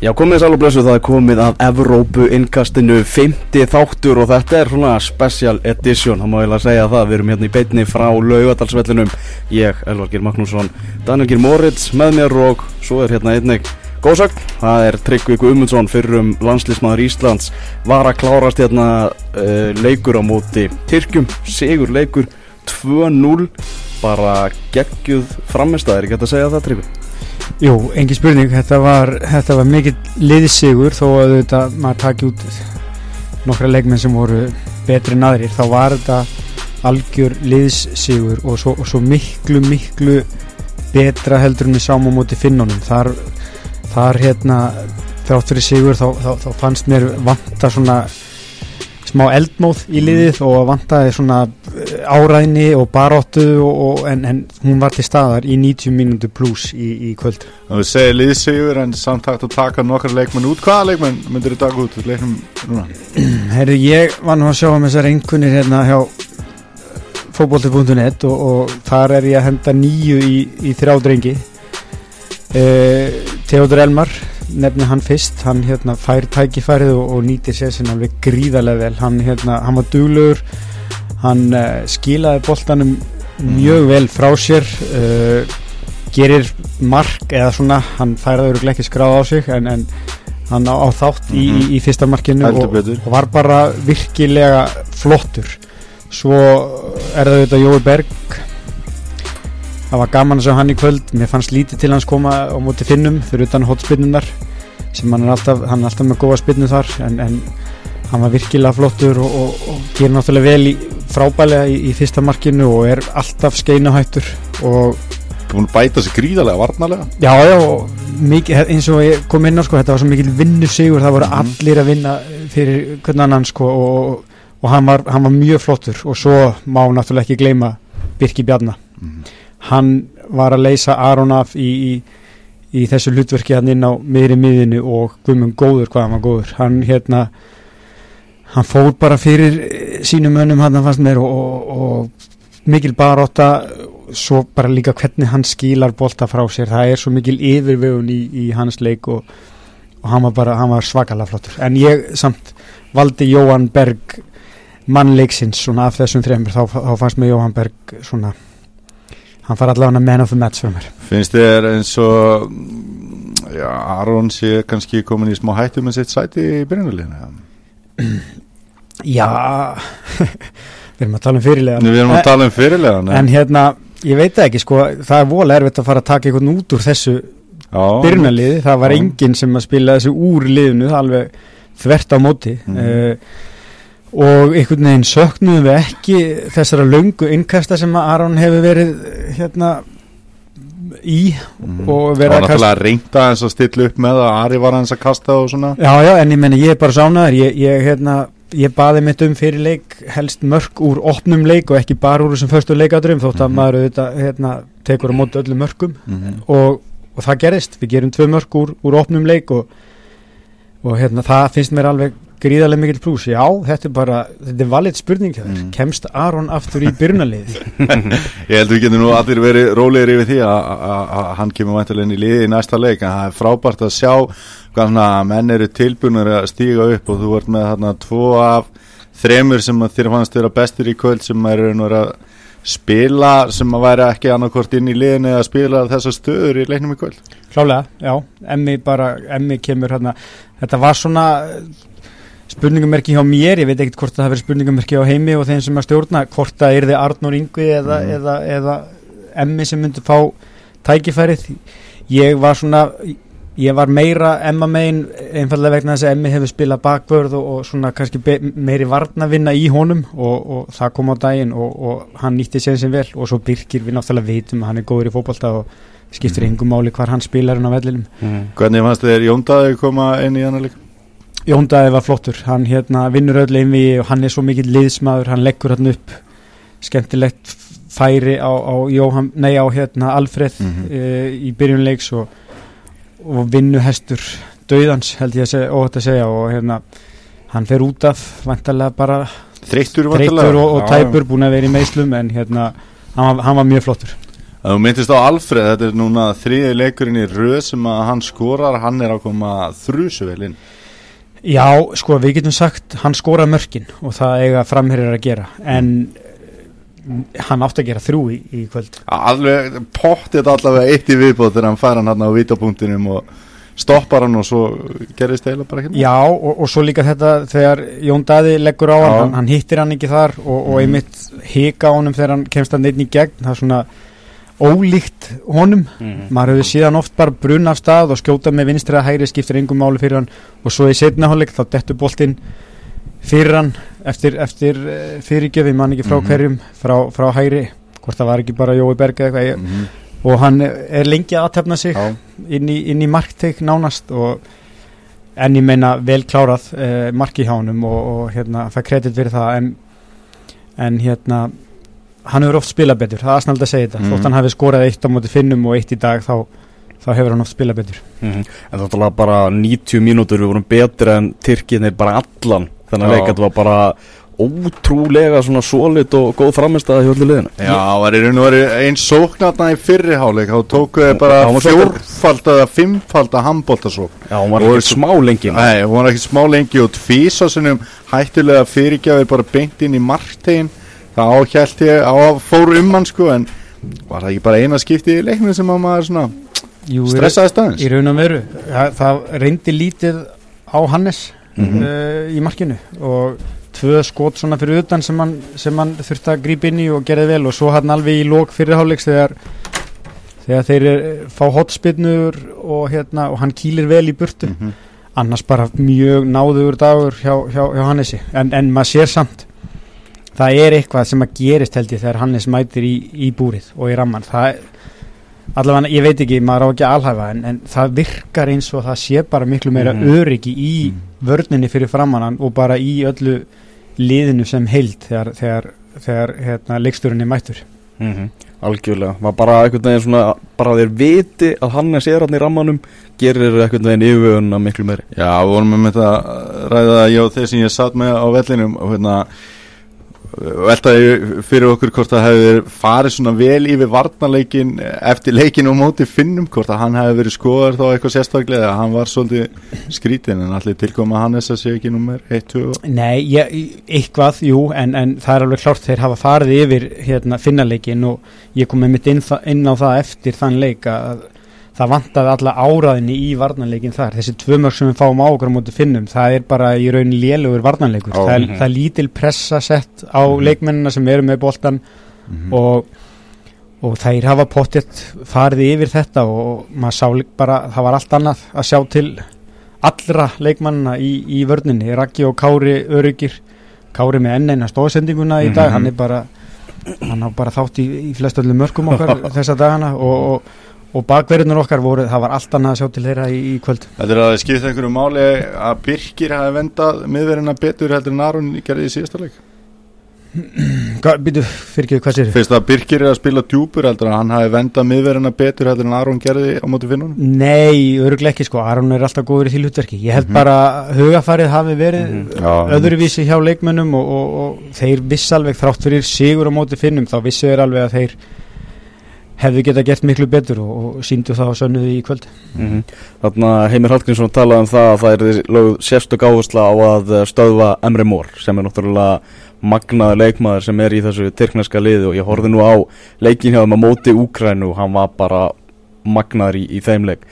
Já, komið sæl og blessu, það er komið að Evrópu innkastinu 50 þáttur og þetta er svona special edition, það má ég lega segja það, við erum hérna í beitni frá laugadalsvellinum, ég, Elvargir Magnússon, Danielgir Moritz með mér og svo er hérna einnig góðsagt, það er Tryggvík Umundsson fyrir um landslísmaður Íslands, var að klárast hérna uh, leikur á móti Tyrkjum, sigur leikur 2-0, bara geggjuð framistæðir, ég get að segja það Tryggvík. Jú, engin spurning, þetta var, þetta var mikill liðsigur þó að þetta, maður taki út nokkra leikmenn sem voru betri en aðrir, þá var þetta algjör liðsigur og svo, og svo miklu, miklu betra heldur en við sáum á móti finnunum þar, þar hérna þrátt fyrir sigur þá, þá, þá fannst mér vanta svona smá eldmóð í liðið mm. og vantaði svona áræðni og baróttu en, en hún var til staðar í 90 mínútu pluss í, í kvöld. Það við segja liðsigur en samtakt að taka nokkar leikmenn út hvaða leikmenn myndir þið taka út leiknum núna? Herru, ég var nú að sjá um þessar einhvernir hérna hjá fókbólti.net og, og þar er ég að henda nýju í, í þrjá drengi. Eh, Theodor Elmar nefni hann fyrst hann hérna, fær tækifærið og, og nýtir sér sinna alveg gríðarlega vel. Hann, hérna, hann var duglegur hann uh, skilaði boltanum mjög vel frá sér uh, gerir mark eða svona, hann færaði öruglega ekki skráð á sig en, en hann á, á þátt í, mm -hmm. í, í fyrsta markinu og, og var bara virkilega flottur. Svo er það þetta Jói Berg. Það var gaman að sjá hann í kvöld. Mér fannst lítið til hans koma á móti finnum fyrir utan hotspinnunar sem hann er alltaf, hann er alltaf með góða spinnu þar en, en hann var virkilega flottur og, og, og gerir náttúrulega vel í, frábælega í, í fyrsta markinu og er alltaf skeinahættur og búin að bæta sig gríðarlega varnalega já já mikið, eins og ég kom inn á sko þetta var svo mikil vinnusigur það voru mm -hmm. allir að vinna fyrir hvernig annan sko og, og hann, var, hann var mjög flottur og svo má náttúrulega ekki gleyma Birki Bjarnar mm -hmm hann var að leysa Aron af í, í, í þessu hlutverki hann inn á miðri miðinu og gummum góður hvað hann var góður. Hann hérna hann fór bara fyrir sínum önum hann fannst mér og, og, og mikil baróta svo bara líka hvernig hann skilar bolta frá sér. Það er svo mikil yfirvegun í, í hans leik og, og hann var bara hann var svakalega flottur. En ég samt valdi Jóhann Berg mannleiksins svona af þessum þreymur þá, þá fannst mér Jóhann Berg svona hann far allavega man of the match fyrir mér. Finnst þér eins og já, Aron sé kannski komin í smá hættu með sitt sæti í byrjunarleginu já. Við erum að tala um fyrirlega við erum að tala um fyrirlega en, hérna, ég veit ekki sko það er vola erfitt að fara að taka einhvern út úr þessu byrjunarliði, það var já. enginn sem að spila þessu úr liðinu, alveg þvert á móti. Mm. uh, og einhvern veginn söknuðum við ekki þessara löngu innkasta sem Aron hefur verið hérna í mm. og verið að kasta og náttúrulega reynda eins og stilla upp með að Ari var hans að kasta og svona já já en ég menna ég er bara sánaður ég, ég, hérna, ég baði mitt um fyrir leik helst mörg úr opnum leik og ekki bara úr þessum förstu leikadröfum þótt að mm -hmm. maður auðvitað hérna, tekur á mótu öllu mörgum mm -hmm. og, og það gerist, við gerum tvö mörg úr, úr opnum leik og, og hérna það finnst mér alveg gríðarlega mikill pluss, já, þetta er bara þetta er valið spurning þér, mm. kemst Aron aftur í byrnalið Ég held að við getum nú allir verið rólegir yfir því að hann kemur vantilega inn í liði í næsta leik, en það er frábært að sjá hvað menn eru tilbúinur að stíga upp og þú vart með þarna tvo af þremur sem þér fannst að vera bestur í kvöld sem eru nú að spila sem að væri ekki annarkort inn í liðinu að spila þessar stöður í leiknum í kvöld. Klálega, já, emmi bara, emmi kemur hérna, þetta var svona spurningamerki hjá mér, ég veit ekkert hvort það verður spurningamerki á heimi og þeim sem er stjórna hvort það er þið Arnur Yngvi eða, mm. eða, eða Emmi sem myndi fá tækifærið ég var svona ég var meira Emma megin einfallega vegna þess að Emmi hefur spilað bakvörð og, og svona kannski meiri varnavinna í honum og, og það kom á daginn og, og hann nýtti sér sem vel og svo Birkir við náttúrulega veitum að hann er góður í fókbalta og skiptir mm. engum máli hvar hann spilar hann á vellinum mm. Hvernig fannst þér Jóndaði koma inn í hann að líka? Jóndaði var flottur, hann hérna vinnur öll einvi og hann er svo mikill liðsmaður, hann leggur hann upp. Skemmtilegt færi á, á, Jóhann, nei, á hérna, Alfred mm -hmm. e, í byrjunleiks og, og vinnu hestur döðans held ég að segja, óhætt að segja. Og hérna hann fer út af vantarlega bara þreyttur og, og tæpur búin að vera í meðslum en hérna hann var, hann var mjög flottur. Þú myndist á Alfred, þetta er núna þriði leikurinn í röð sem að hann skorar, hann er að koma þrjusu vel inn. Já, sko, við getum sagt hann skora mörkin og það eiga framherjar að gera en eh, hann átti að gera þrjú í, í kvöld Alveg pottið allavega eitt í viðbóð þegar hann fær hann hann á vítapunktinum og stoppar hann og svo gerist það bara ekki. Já, og, og svo líka þetta þegar Jón Daði leggur á hann, hann, hann hittir hann ekki þar og, og Mhm. einmitt hika á honum þegar hann kemst hann einn í gegn, það er svona ólíkt honum Mhm. maður hefur síðan oft bara bruna af stað og skjóta með vinstri að hægri skiptir engum máli fyrir hann og svo í setna hálfleik þá dettur boltinn fyrir hann eftir, eftir eh, fyrirgjöf, ég man ekki frá Mhm. hverjum frá, frá hægri, hvort það var ekki bara Jói Berg eða eitthvað, ég- Mhm. og hann er lengi að aðtefna sig Já. inn í, í markteik nánast og en ég meina vel klárað uh, marki hjá honum og, og hérna fæ kredit fyrir það en, en hérna hann hefur oft spilað betur, það er snald að segja þetta Mhm. þótt hann hafi skorað eitt á móti finnum og eitt í dag þá, þá hefur hann oft spilað betur Mhm. En þetta var bara 90 mínútur við vorum betri en Tyrkinir bara allan þannig að Já. leik, þetta var bara ótrúlega svona solid og góð framistæða hjá öllu liðinu Já, það var í raun og veru einn sóknarna í fyrri háleik, þá tóku þau bara fjórfald eða fimmfald að handbóltasók. Já, hún var Og ekki smá lengi Nei, hún var ekki smá lengi og tvísasunum hættulega fyrirgjafir bara beint inn í marktegin. Það áhjælt ég á að fóru um hann sko, en var það ekki bara eina skipti í leiknum sem að maður svona Jú, stressaði staðins? í raun og veru það, það reyndi lítið á Hannes Mhm. uh, í markinu og tvö skot svona fyrir utan sem hann, sem hann þurfti að grípa inn í og gerði vel og svo hann alveg í lók fyrirháleiks þegar þegar þeir eh, fá hotspinnur og, hérna, og hann kýlir vel í burtu Mhm. annars bara mjög náður dagur hjá, hjá, hjá Hannesi en, en maður sér samt það er eitthvað sem að gerist held ég þegar Hannes mætir í, í búrið og í ramman það allavega, ég veit ekki, maður á ekki að alhæfa en, en það virkar eins og það sé bara miklu meira Mhm. öryggi í vörninni fyrir framannan og bara í öllu liðinu sem heild þegar, þegar, þegar hérna, leiksturinn er mættur. Mhm, Algjörlega, var bara einhvern veginn svona bara þeir viti að hann er hann í rammanum gerir einhvern veginn yfirvöðuna miklu meiri. Já, við vorum með þetta ræða ég og þeir sem ég satt með á vellinum og hérna veltaði fyrir okkur hvort það verið farið svona vel yfir varnarleikin eftir leikin og móti finnum hvort að hann hefði verið skoðar þá eitthvað sérstaklega eða hann var svolítið skrítin en allir tilkoma Hannes að sé ekki nummer 1, 2 og Nei, ég, eitthvað, jú, en, en það er alveg klárt þeir hafa farið yfir hérna, finnaleikin og ég kom með mitt inn, inn á það eftir þann leik að það vantaði alla áraðinni í varnarleikin þar. Þessi tvö mörg sem við fáum á okkur á móti finnum, það er bara í raun lélugur varnarleikur. Já. Það er, Mhm. það er lítil pressa sett á leikmennina sem eru með boltan Mhm. og, og þeir hafa pottitt farið yfir þetta og maður sá bara, það var allt annað að sjá til allra leikmannina í, í vörninni, Raggi og Kári öryggir, Kári með enn eina stóðsendinguna í dag, Mhm. hann er bara hann á bara þátt í, í flest öllu mörgum okkar þessa dagana og, og, og bakverðinur okkar voru, það var allt annað að sjá til þeirra í, í kvöld. Þetta er að skipta einhverju máli að Birkir hafi vendað miðverðina betur heldur en Aron gerði í síðasta leik Býtu, fyrir ekki, hvað sér? Fyrst að Birkir er að spila djúpur heldur en hann hafi vendað miðverðina betur heldur en Aron gerði á móti finnunum Nei, öruglega ekki sko, Aron er alltaf góður í því hlutverki. Ég held Mhm. bara að hugafarið hafi verið Mhm. Já. öðruvísi hjá leikmönnum og, og, og þeir viss alveg þrátt fyrir sigur á móti finnum, þá vissu þeir alveg að þeir hefðu geta gert miklu betur og, og síndu það á sönnuði í kvöld. Mhm. Þannig að Heimir Hallgrímsson talaði um það að það er lögð sérstök áhersla á að stöðva Emre Mór sem er náttúrulega magnaður leikmaður sem er í þessu tyrkneska liði og ég horfði nú á leikin hjá þeim að móti Úkrænu og hann var bara magnaður í, í þeim leik.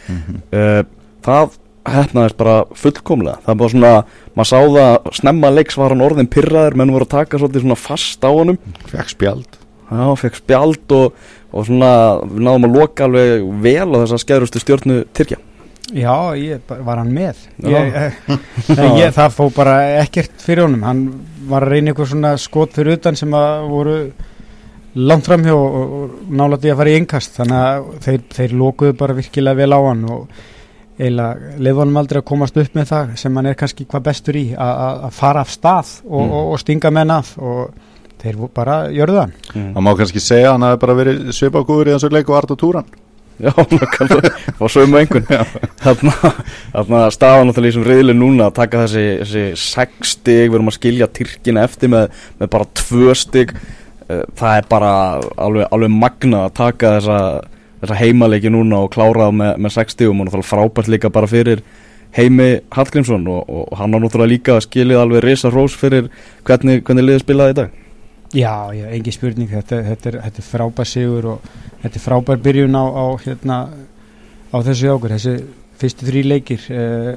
Uh, það hefnaðist bara fullkomlega. Það er bara svona, maður sá það snemma leiks var hann orðin pyrraður menn voru að taka svona fast á honum. Fekk spjald. Já, fekk spjald og, og svona við náðum að loka alveg vel á þessa skæðrustu stjórnu Tyrkja. Já, ég, var hann með? Ég, eh, ég, það fó bara ekkert fyrir honum, hann var að reyna eitthvað svona skot fyrir utan sem að voru langt framhjá og, og nálætti að fara í innkast. Þannig að þeir, þeir lokuðu bara virkilega vel á hann og eiginlega leiði honum aldrei að komast upp með það sem hann er kannski hvað bestur í að fara af stað og, Mm. og, og stinga menn af. Og þeir bara gjörðu hann. Það má kannski segja að hann hafi bara verið svipagúður í þessu leik og Arda Túran. Já, og svo um einhvern Þarna, þarna náttúrulega í þessum reyðli núna að taka þessi, þessi sex stig, við erum að skilja Tyrkina eftir með, með bara tvö stig. Uh, það er bara alveg, alveg magna að taka þessa, þessa heimaleiki núna og klára það með, með 60 og náttúrulega frábært líka bara fyrir Heimi Hallgrímsson og, og hann har náttúrulega líka skilið alveg risa rós fyrir hvernig, hvernig liðið spilaði í dag Já, já, engi spurning. Þetta, þetta, er, þetta er frábær sigur og þetta er frábær byrjun á, á, hérna, á þessu ákur þessi fyrstu þrý leikir uh,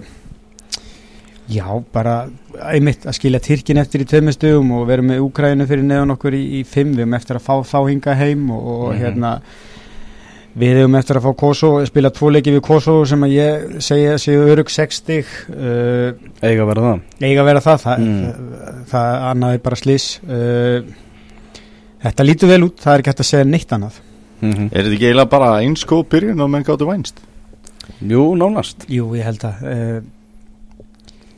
Já, bara einmitt að skilja Tyrkin eftir í tveimistugum og vera með Úkrænu fyrir neðan okkur í, í fimm. Við höfum eftir að fá þá hinga heim og, og Mhm. hérna við höfum eftir að fá Kosovo, spila tvo leiki við Kosovo sem að ég segja séu örug 60 uh, eiga að vera það eiga að vera það það, Mm. það, það annaði bara slís uh, þetta lítur vel út það er ekki hægt að segja neitt annað mm -hmm. Er þetta ekki eiginlega bara eins góð byrjun og menn gáttu vænst? Jú, nánast Jú, ég held að uh,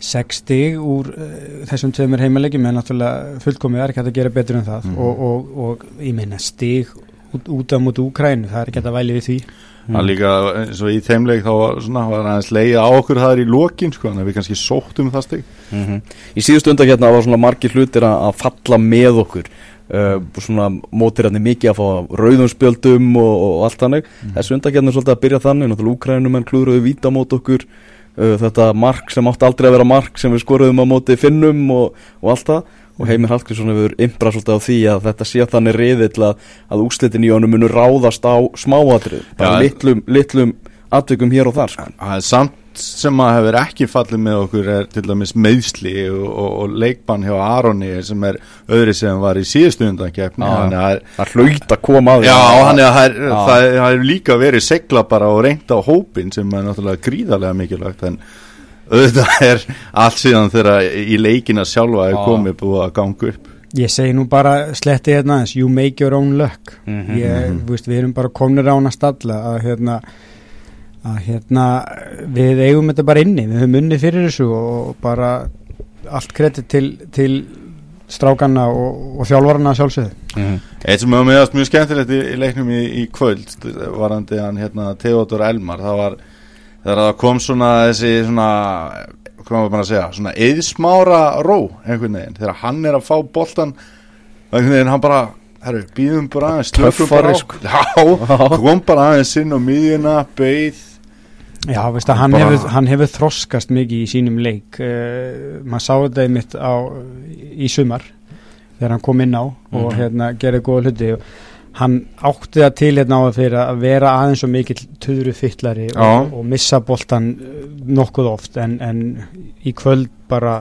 60 úr uh, þessum tveimur heimalegjum er náttúrulega fullkomið, það er ekki hægt að gera betur en það Mhm. og, og, og ég meina stig út, út af mútu Úkrænu, það er ekki að væli við því. Það er líka eins og í þeimleik þá var, svona, var aðeins leiða á okkur það er í lokin sko, við kannski sóttum það stig. Mm Í síðustu undan hérna var svona margir hlutir að, að falla með okkur. Uh, svona mótir hérna mikið að fá rauðum spjöldum og, og allt þannig. Þessu undan hérna svolítið að byrja þannig. Náttúrulega úkrænum en klúðruðu víta mót okkur. Uh, þetta mark sem átti aldrei að vera mark sem við skoruðum á móti finnum og, og allt það og Heimir Hallgrímsson hefur imbrað svolítið á því að þetta sé þannig riðill að, að úslitin í honum munu ráðast á smáatrið bara Já. litlum, litlum atvikum hér og þar sko. Það er samt sem að hefur ekki fallið með okkur er til dæmis meðsli og, og, og leikbann hjá Aroni sem er öðri sem var í síðustu að það hlaut að koma að Já, þannig að það er líka verið segla bara og reynda á hópin sem er náttúrulega gríðarlega mikilvægt en auðvitað er allt síðan þegar í leikina sjálfa er Já. komið búið að ganga upp Ég segi nú bara sletti hérna aðeins, you make your own luck Mhm. ég, þú veist, við erum bara komnir á hana stalla að hérna að hérna við eigum þetta bara inni, við höfum unni fyrir þessu og bara allt kredit til, til strákanna og, og þjálfarana sjálfsögðu Mhm. Eitt sem hefur meðast mjög skemmtilegt í, í leiknum í, í kvöld varandi hann hérna Theodor Elmar það var þegar það kom svona þessi svona hvað maður bara að segja svona eðsmára ró einhvern veginn. Þegar hann er að fá boltan einhvern veginn hann bara herru, býðum bara aðeins slökum bara á. Já, kom bara aðeins inn á miðjuna beið. Já, veist að hann, Bara- hefur, hann hefur þroskast mikið í sínum leik. Uh, maður sá þetta einmitt á, í sumar þegar hann kom inn á og Mhm. hérna gerði góða hluti. og hann átti það til hérna á að fyrir að vera aðeins og mikill tuðru fyllari og, og missa boltan uh, nokkuð oft. En, en í kvöld bara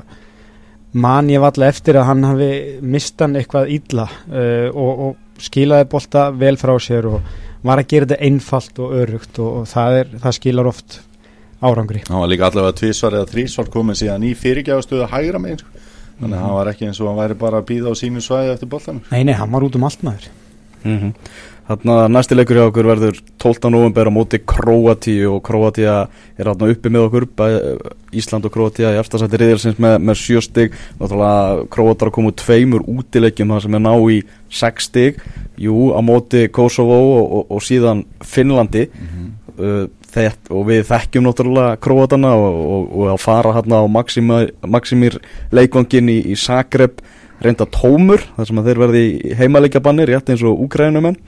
man ég valla eftir að hann hafi mistan eitthvað illa uh, og, og skilaði bolta vel frá sér og var að gera þetta einfalt og örugt og, og það, er, það skilar oft árangri. Hann var líka allavega tvísvar eða þrísvar komið síðan í fyrirgjáðstöðu hægra megin sko. þannig að hann var ekki eins og hann væri bara að býða á sínu svæði eftir boltanum. Nei, nei, hann var út um allt maður Mm Þannig að næsti leikur hjá okkur verður 12. november á móti Króatíu og Króatíu er þarna uppi með okkur. Ísland og Króatíu í eftirsætti riðilsins með, með sjö stig. Náttúrulega Króatar að koma úr tveimur útileikjum þar sem er ná í sex stig. Jú, á móti Kosovo og, og, og síðan Finnlandi. Uh, þett, og við þekkjum náttúrulega Króatana og, og, og að fara hérna á Maximir leikvangin í, í Zagreb reynda tómur þar sem að þeir verði í heimaleikjabanni rétt eins og úgrænumenn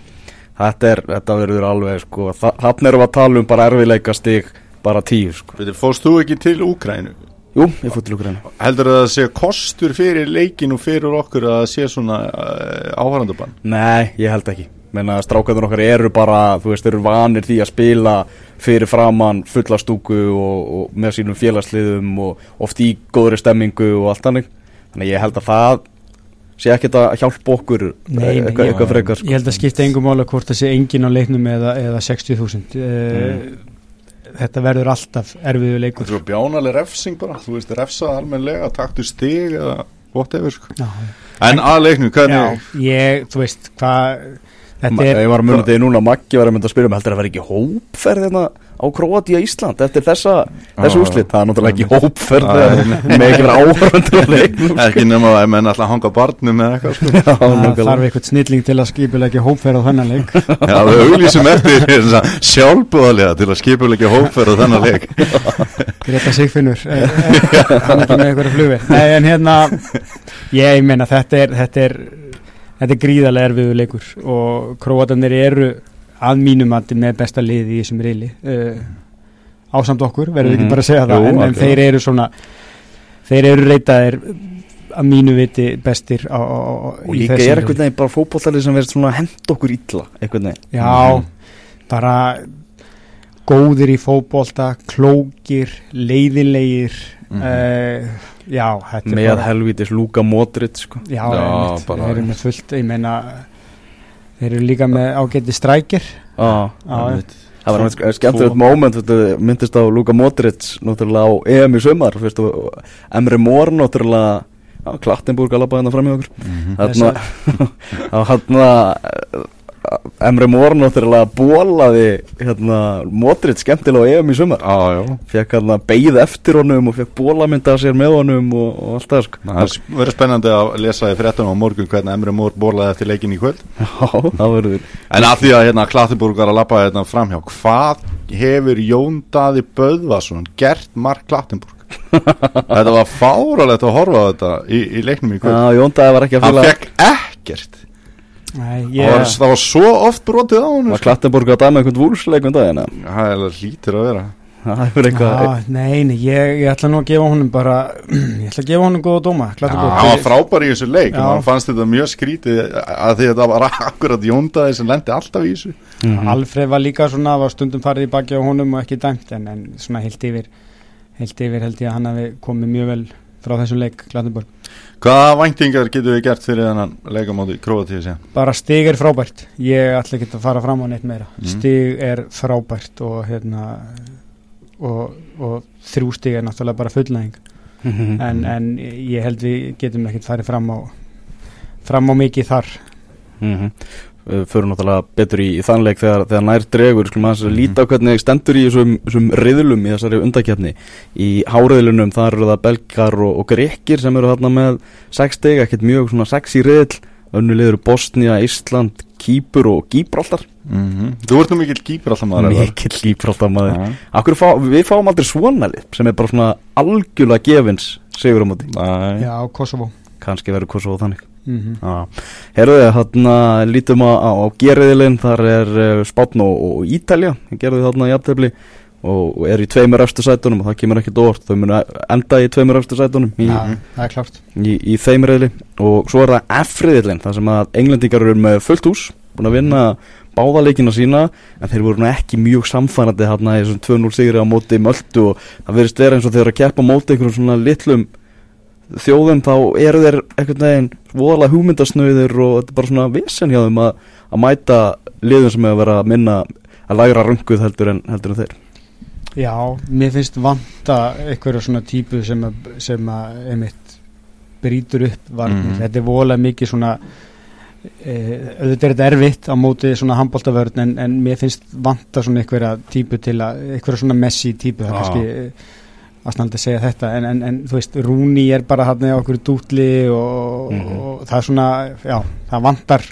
þetta, er, þetta verður alveg sko, þannig erum að tala um bara erfiðleika stig bara tíu sko. Fórst þú ekki til Úkrænu? Jú, ég fór til úgrænu Heldur það að sé kostur fyrir leikin og fyrir okkur að það sé svona uh, áhærandabann? Nei, ég held ekki menna strákaður okkar eru bara þú veist, eru vanir því að spila fyrir framann fulla stúku og, og með sínum félagsliðum og oft í góðri stemmingu og allt hannig þannig ég held að það sé ekkert að hjálpa okkur Nei, nei, eitthvað, ég- eitthvað frekar sko. Ég held að skipta engum mála hvort það sé engin á leiknum eða, eða 60.000 uh, Þetta verður alltaf erfiðu leikur Þetta er bjánaleg refsing bara, þú veist, refsað almenlega, taktu stig eða whatever sko. Já, En að leiknum, já hvernig? ég, þú veist, hvað Ég var að muna þetta í núna Maggi var að mynda að spyrja mig heldur að vera ekki hópferð hérna á Króatíu Ísland eftir þessa, úrslit. Það er náttúrulega ekki hópferð Það það er- með ekki vera áhörðandi á leiknum Ekki nema að menn alltaf hanga barnum eða eitthvað sko. Það þarf eitthvað snilling til að skipulegja hópferð á þennan leik. Já, við auglýsum eftir sjálfbúðalega til að skipulegja hópferð á þennan leik. Greta Sigfinnur eh, eh, hann er ekki með eitthvað flugvið Nei, en hérna ég meina þetta er, þetta er gríðarlega erfiðu leikur og Króatanir eru að mínum að með besta liði í þessum reyli uh, ásamt okkur, verður við Mhm. ekki bara að segja það Jú, en, en þeir eru svona þeir eru reytaðir að mínu viti bestir á, á, á, og líka er einhvern veginn bara fótbolltalið sem verður svona hend okkur illa einhvern veginn Já, Mhm. bara góðir í fótbolta, klókir, leiðinlegir Mhm. uh, Já, þetta er með bara helvítis Luka Modric sko. Já, Já, einmitt, bara- þeir eru með fullt, ég meina þeir eru líka með ágæti strækir. Ah, Já, það var skemmtilegt moment þetta myndist á Luka Modric náttúrulega á EM í sumar fyrst, og Emre Mór náttúrulega á Klattenburg alveg bara hérna fram í okkur. Þarna á hérna Emre Mór náttúrulega bólaði hérna Modric skemmtilega á EM í sumar. Já fekk hérna beigð eftir honum og fekk bólamynda sér með honum og, og allt það sko. Það verður spennandi að lesa í fréttunum á morgun hvernig Emre Mór borlaði eftir leikin í kvöld. Já, það verður En að því að hérna Klattenburg var að lappa hérna framhjá Hvað hefur Jón Daði Böðvarsson gert Mark Klattenburg? þetta var fáralegt að horfa á þetta í, í leiknum í kvöld. Já, Jóndaði var ekki að Hann fylga fekk ekkert Nei, það, ég, var, það var svo oft brotið á hann Var Klattenborg að dæma einhvern vúlsleik um dagina Það er hlýtur að vera. Það Já, nei, nei, ég, ég ætla nú að gefa honum bara ég ætla að gefa honum góða dóma hann var frábær í þessu leik en hann fannst þetta mjög skrítið að því að þetta var akkurat Jón Daði sem lendi alltaf í þessu. Mhm. Alfreð var líka svona, var stundum farið í baki á honum og ekki dæmt en, en svona heilt yfir heilt yfir held ég að hann hafi komið mjög vel frá þessum leik, Klattenborg Hvaða væntingar getur við gert fyrir þennan leikamáti Króatíu síðan? bara stig er frábært ég ætla ekki að fara fram á neitt meira Mhm. stig er frábært og hérna og, og þrjú stig er náttúrulega bara fullnæðing Mhm. en, en ég held við getum ekkert farið fram á fram á mikið þar Mhm. Við förum náttúrulega betur í, í þannleik þegar, þegar nær dregur Skulum að Mhm. líta á hvernig stendur í þessum, þessum riðlum í þessari undakefni Í háriðlunum þar eru það belgar og, og grekkir sem eru þarna með sex steg, ekkert mjög svona sex í riðl Önnu liður Bosnia, Ísland, Kýpur og Gíbraltar Mm -hmm. Þú ert nú mikill Elvar. Mikill Gíbraltar maður Já. Akkur fá, við fáum aldrei svona lið sem er bara svona algjörlega gefins sigur á móti Nei. já, Kosovo kannski verður Kosovo þannig mm Já, herðu þarna lítum á, á, á geriðilinn, þar er uh, Spátn og, og Ítalja, gerðu þarna jafntefli og, og er í tveimur eftir sætunum og það kemur ekki dórt, þau munu enda í tveimur eftir sætunum í, klárt. í, í þeim reyðli og svo er það F-riðilinn, þar sem að englendingar eru með fullt hús, búin að vinna báðaleikina sína, en þeir voru ekki mjög samfærandi þarna í þessum 2-0 sigri á móti möldu og það verðist vera eins og þeir eru að keppa móti einhverjum svona litlum þjóðum þá eru þeir einhvern veginn voðalega hugmyndasnöðir og þetta er bara svona vesen hjá þeim að, að mæta liðum sem hefur verið að minna að lægra runguð heldur en, heldur en þeir já, mér finnst vanta einhverja svona típu sem að, sem að einmitt brýtur upp varnir, Mhm. þetta er voðalega mikið svona e, auðvitað er þetta erfitt á móti svona handbóltavörn en, en mér finnst vanta svona einhverja típu til að, einhverja svona messi típu, það Já. kannski e, aðstæðandi að segja þetta en, en, en þú veist, Rúni er bara hann á okkur dútli og, Mhm. og það er svona, já, það vantar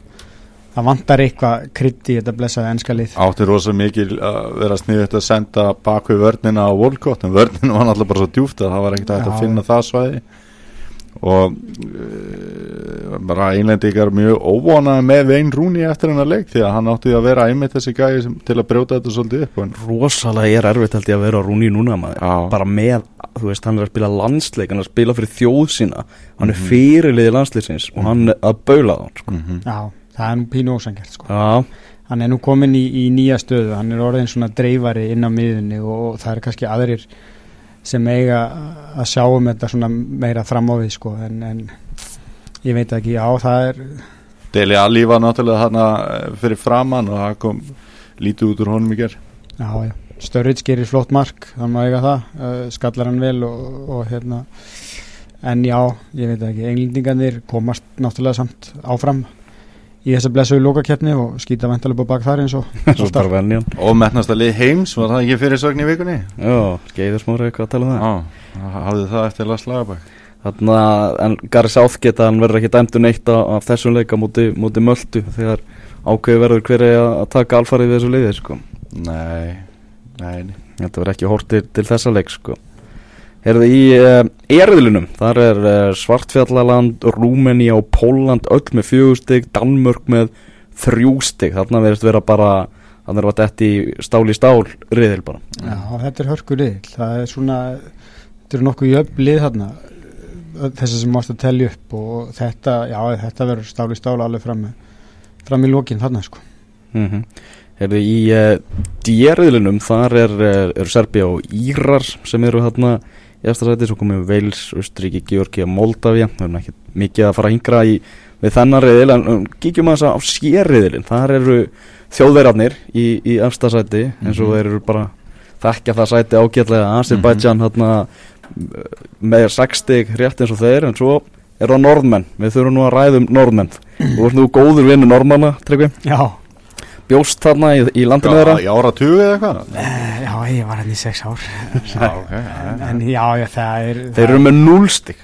það vantar eitthvað krydd í þetta blessaði enska lið Átti rosa mikil að vera sniðið að senda bak við vörnina á Volkot en vörnina var náttúrulega bara svo djúft að það var ekkert Já. að finna það svæði og uh, bara einlendingar mjög óvonaði með Vein Rúni eftir hennar leik því að hann átti að vera einmitt þessi gæði sem, til að brjóta þetta svolítið upp en, rosalega er erfitt held ég að vera á rúni núna maður Já. bara með, þú veist, hann er að spila landsleik hann er að spila fyrir þjóð sína hann er Mhm. fyrirliði landsleisins og hann er að baula þá sko. mm já, það er nú pínu ósangert sko. Já, hann er nú komin í, í nýja stöðu hann er orðin svona dreifari inn á miðunni og, og það er kannski aðrir sem eiga að sjá um þetta svona meira fram á við sko en, en ég veit ekki, já það er Deli Alli var náttúrulega þarna eh, fyrir framann og það kom lítið út úr honum í gerð já, já, Störrits gerir flott mark þannig að eiga það, uh, skallar hann vel og, og hérna. En já, ég veit ekki, englendingarnir komast náttúrulega samt áfram í þessa blessuðu lókakeppni og skýta vantalega búið bak þar eins og og metnasta lið heims var það ekki fyrir sögn í vikunni Já, skeiður smára eitthvað að tala um það Já, hafði það eftir Lars Lagerbæk Þarna, en Gary Southgate hann verður ekki dæmdur neitt af, af þessum leika múti, múti möldu þegar ákveði verður hver er að taka alfarið við þessu leiði sko. Nei, nei, nei. þetta verður ekki hortir til þessa leik sko. Herðu í uh, erðilunum, þar er uh, Svartfjallaland, Rúmeni og Póland öll með fjögustig, Danmörk með þrjústig, þarna verðist vera bara, þarna er þetta í stál í stál riðil bara. Já, þetta er hörku riðil, það er svona, þetta eru nokkuð jöfn lið þarna, þessi sem mást að tellja upp og þetta, já þetta verður stál í stál alveg fram, fram í lókin þarna sko. Mm -hmm. Herðu í uh, djerðilunum, þar er, er, er Serbia og Írar sem eru þarna í eftirsæti, svo komum við Veils, Östuríki, Georgi og Moldavia, við erum ekki mikið að fara að hingra í við þennan reyðil, en um, kíkjum að þess að á sérriðilin, þar eru þjóðverjarnir í, í eftirsæti eins og Mhm. þeir eru bara þekkja það sæti ágætlega, Azerbaijan mm með sexstig rétt eins og þeir, en svo eru það norðmenn, við þurfum nú að ræðum norðmenn. Þú ert nú góður vinnu norðmanna, Tryggvi. Já, bjóst þarna í, í landinu þeirra? Já, í áratugu eða eitthvað? Eh, já, ég var henni í sex ár, Já, ok, já, en, en já, já, það er, þeir eru með núlstig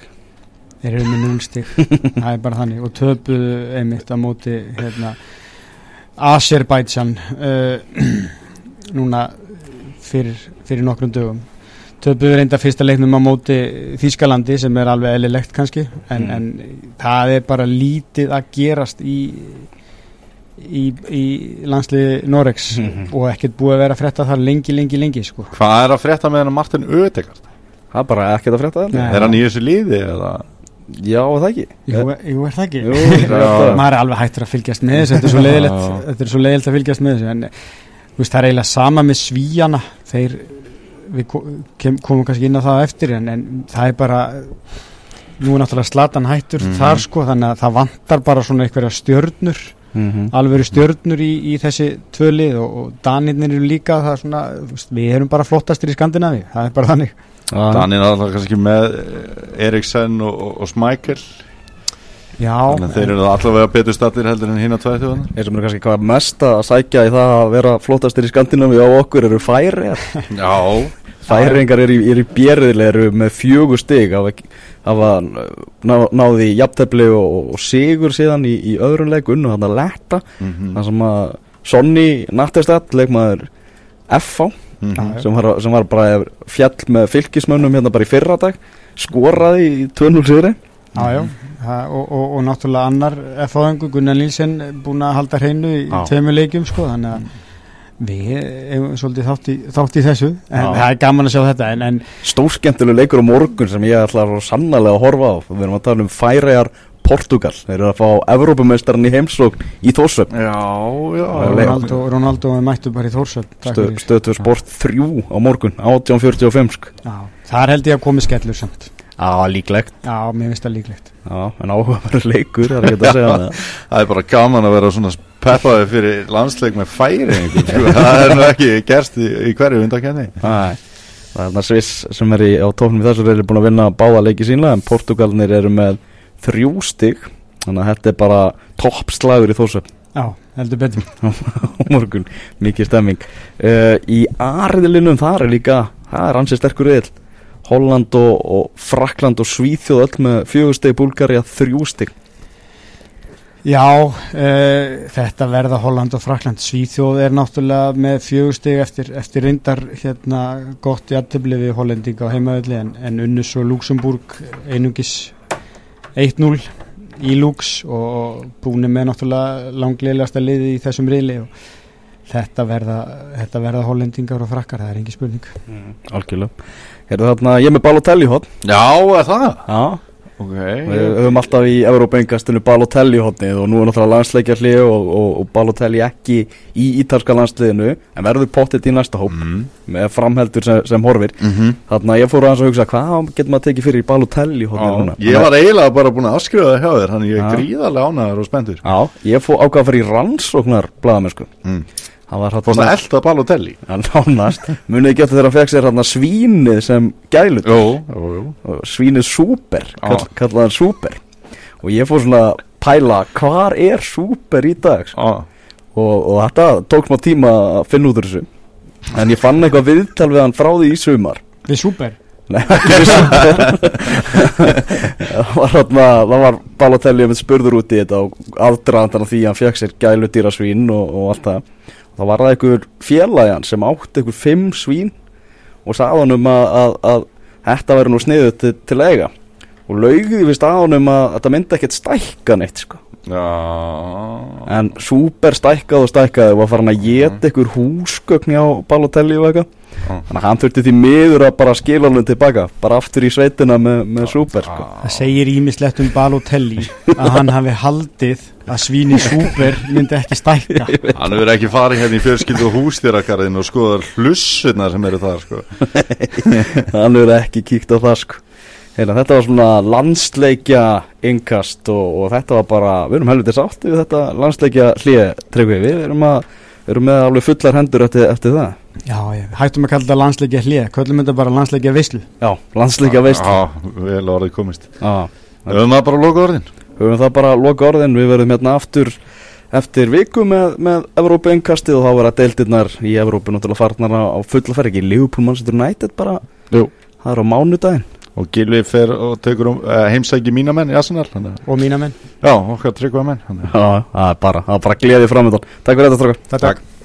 þeir eru með núlstig, það er bara þannig. Og töpuðu einmitt á móti, hérna, Azerbaijan uh, núna fyrir, fyrir nokkrum dögum. Töpuðu reynda fyrsta leiknum á móti Þýskalandi sem er alveg eðlilegt kannski. En, Mm. en það er bara lítið að gerast í í, í landsliði Norex Mhm. og ekkert búið að vera að frétta þar lengi, lengi, lengi sko. Hvað er að frétta með hennar Martin Ödegard? það er bara ekkert að frétta það Nei. Er hann í þessu liði eða? já, er það ekki Jú, jú, er það ekki? Jú, maður er alveg hættur að fylgjast með þessu þetta er svo leiðilegt, þetta er svo leiðilegt að fylgjast með þessu en þú veist, það er eiginlega sama með svíjana þeir við kem, komum kannski inn á það eftir en, en það er bara nú er náttúrulega slatan hættur Mhm. þar sko þannig að það vantar bara svona einhverja stjörnur Mhm. alveg stjörnur í, í þessi tvölið og, og danirnir eru líka það er svona, við erum bara flottastir í Skandinavi það er bara þannig. Er alltaf kannski með eh, Eriksen og, og, og Smækel já, Þannig að þeir eru allavega betur stattir heldur en hinn að tvæði þjóðana þeir sem eru kannski hvað mest að sækja í það að vera flottastir í Skandinavi á okkur eru færi Já færingar eru í, er í bjeriðli eru með fjögur stig hafa, hafa ná, náði jafntefli og, og sigur síðan í, í öðrun leik unnu hann að letta Mhm. það sem að Sonny Nattestad leikmaður FH Mhm. sem var, sem var bara fjall með fylgismönnum hérna bara í fyrradag skoraði í 2-0 sigri. Já, já, það, og, og, og náttúrulega annar F.A.N.gu Gunnar Nílsen búin að halda hreinu í tveimur leikjum sko, þannig að við eigum svolítið þátt í, þátt í þessu en Já. það er gaman að sjá þetta en, en stórskemmtileg leikur á morgun sem ég ætla svo sannlega að horfa á. Við erum að tala um Færegar Portugal þeir eru að fá Evrópumeistaran í heimsókn í Þórsöfn Já, já. Já, Ronaldo, Ronaldo er mættu bara í Þórsöld stöðtur sport 3 á morgun 18.45 sko. þar held ég að komi skellur samt. Já, líklegt. Já, mér finnst það líklegt Já, en áhugaverður leikur, það er ekki að segja það. Það er bara gaman að vera svona peppaði fyrir landsleik með færi Það er nú ekki gerst í, í hverju undakenni Æ, Það er þarna Sviss sem er í, á tóknum í þessu reyli búin að vinna báða leiki sína en Portugalnir eru með þrjú stig. Þannig að þetta er bara toppslagur í Þórsöfn Já, heldur betur. Morgun, mikið stemming. Uh, Í ariðlinum þar er líka það er ansið sterkur reyl Holland og, og Frakland og Svíþjóð öll með fjögusteg, Búlgaria þrjústeg Já, uh, þetta verða Holland og Frakland Svíþjóð er náttúrulega með fjögustig eftir, eftir reyndar hérna gott jættibli við Hollendinga á heimaðalli en, en unnus og Luxemburg einungis 1-0 í Lux og búin með náttúrulega langlegasta liði í þessum riðli og þetta verða, þetta verða Hollendingar og Frakkar, það er engi spurning. Algjörlega. Hérna þarna, ég er með Balotelli hótt Já, er það? Já. Ok. Við höfum alltaf í Európa-engastinu Balotelli hóttnið og nú er náttúrulega landsleikjarli og, og, og Balotelli ekki í ítalska landsliðinu en verður pottitt í næsta hóp mm. með framheldur sem, sem horfir. Mm -hmm. Þannig að ég fór aðeins að hugsa hvað getur maður tekið fyrir í Balotelli núna? Ég var eiginlega bara búin að afskrifa það hjá þér Þannig ég er gríðarlega ánæður og spenntur. Já, ég fór ákvað að Fórst að elda Balotelli? Munið ekki eftir þegar að fekk sér svínið sem gælut svínið súper kall, kallaði hann súper. Og ég fór svona að pæla hvar er súper í dag sko. og, og þetta tók smá tíma að finna út úr þessu. En ég fann eitthvað viðtal við hann frá því í sumar. Við súper? Nei, ekki við súper. Það var Balotelli með spurður út í þetta og aðdraðan því að hann fekk sér gæludýra svín og, og allt það þá var það einhver félagjan sem átti einhver fimm svín og sagði hann um að, að, að þetta verður nú sniðut til, til að eiga. Og laugði vist á honum að þetta myndi ekkert stækka neitt sko. Já. En super stækkaði og stækkaði og var farin að geta ykkur húsgögn á Balotelli og eitthvað Já. þannig að hann þurfti því miður að bara skila honum tilbaka bara aftur í sveitina með, með super sko. Það segir ímislegt um Balotelli að hann hafi haldið að svíni súper myndi ekki stækka Hann hefur ekki farið hérna í fjölskyldu hústýrakarðin og skoðar hlussurnar sem eru þar sko. hann hefur ekki kíkt á það sko Heila, þetta var svona landsleikja innkast og, og þetta var bara við erum helviti sátti við þetta landsleikja hlið tryggvi, við erum, að, við erum með alveg fullar hendur eftir, eftir það Já, ég, hættum að kalla þetta landsleikja hlið Köllum þetta bara landsleikja veislu. Já, landsleikja veist já, vel orðið komist. Já, Höfum það bara loka orðin? Höfum það bara loka orðin. Við verðum hérna aftur eftir viku með, með Evrópu innkastið og þá verða deildirnar í Evrópu náttúrulega farnar á, á fulla ferð. Ekki Liverpool Manchester United bara? Jú. það er á mánudaginn. Og Gilvi fer og tekur um, uh, heimsæki mína menn í Arsenal og mína menn. Já, okkar tryggva menn Já, það er bara, það er bara gleðið framöndan Takk fyrir þetta strákar. Takk, takk.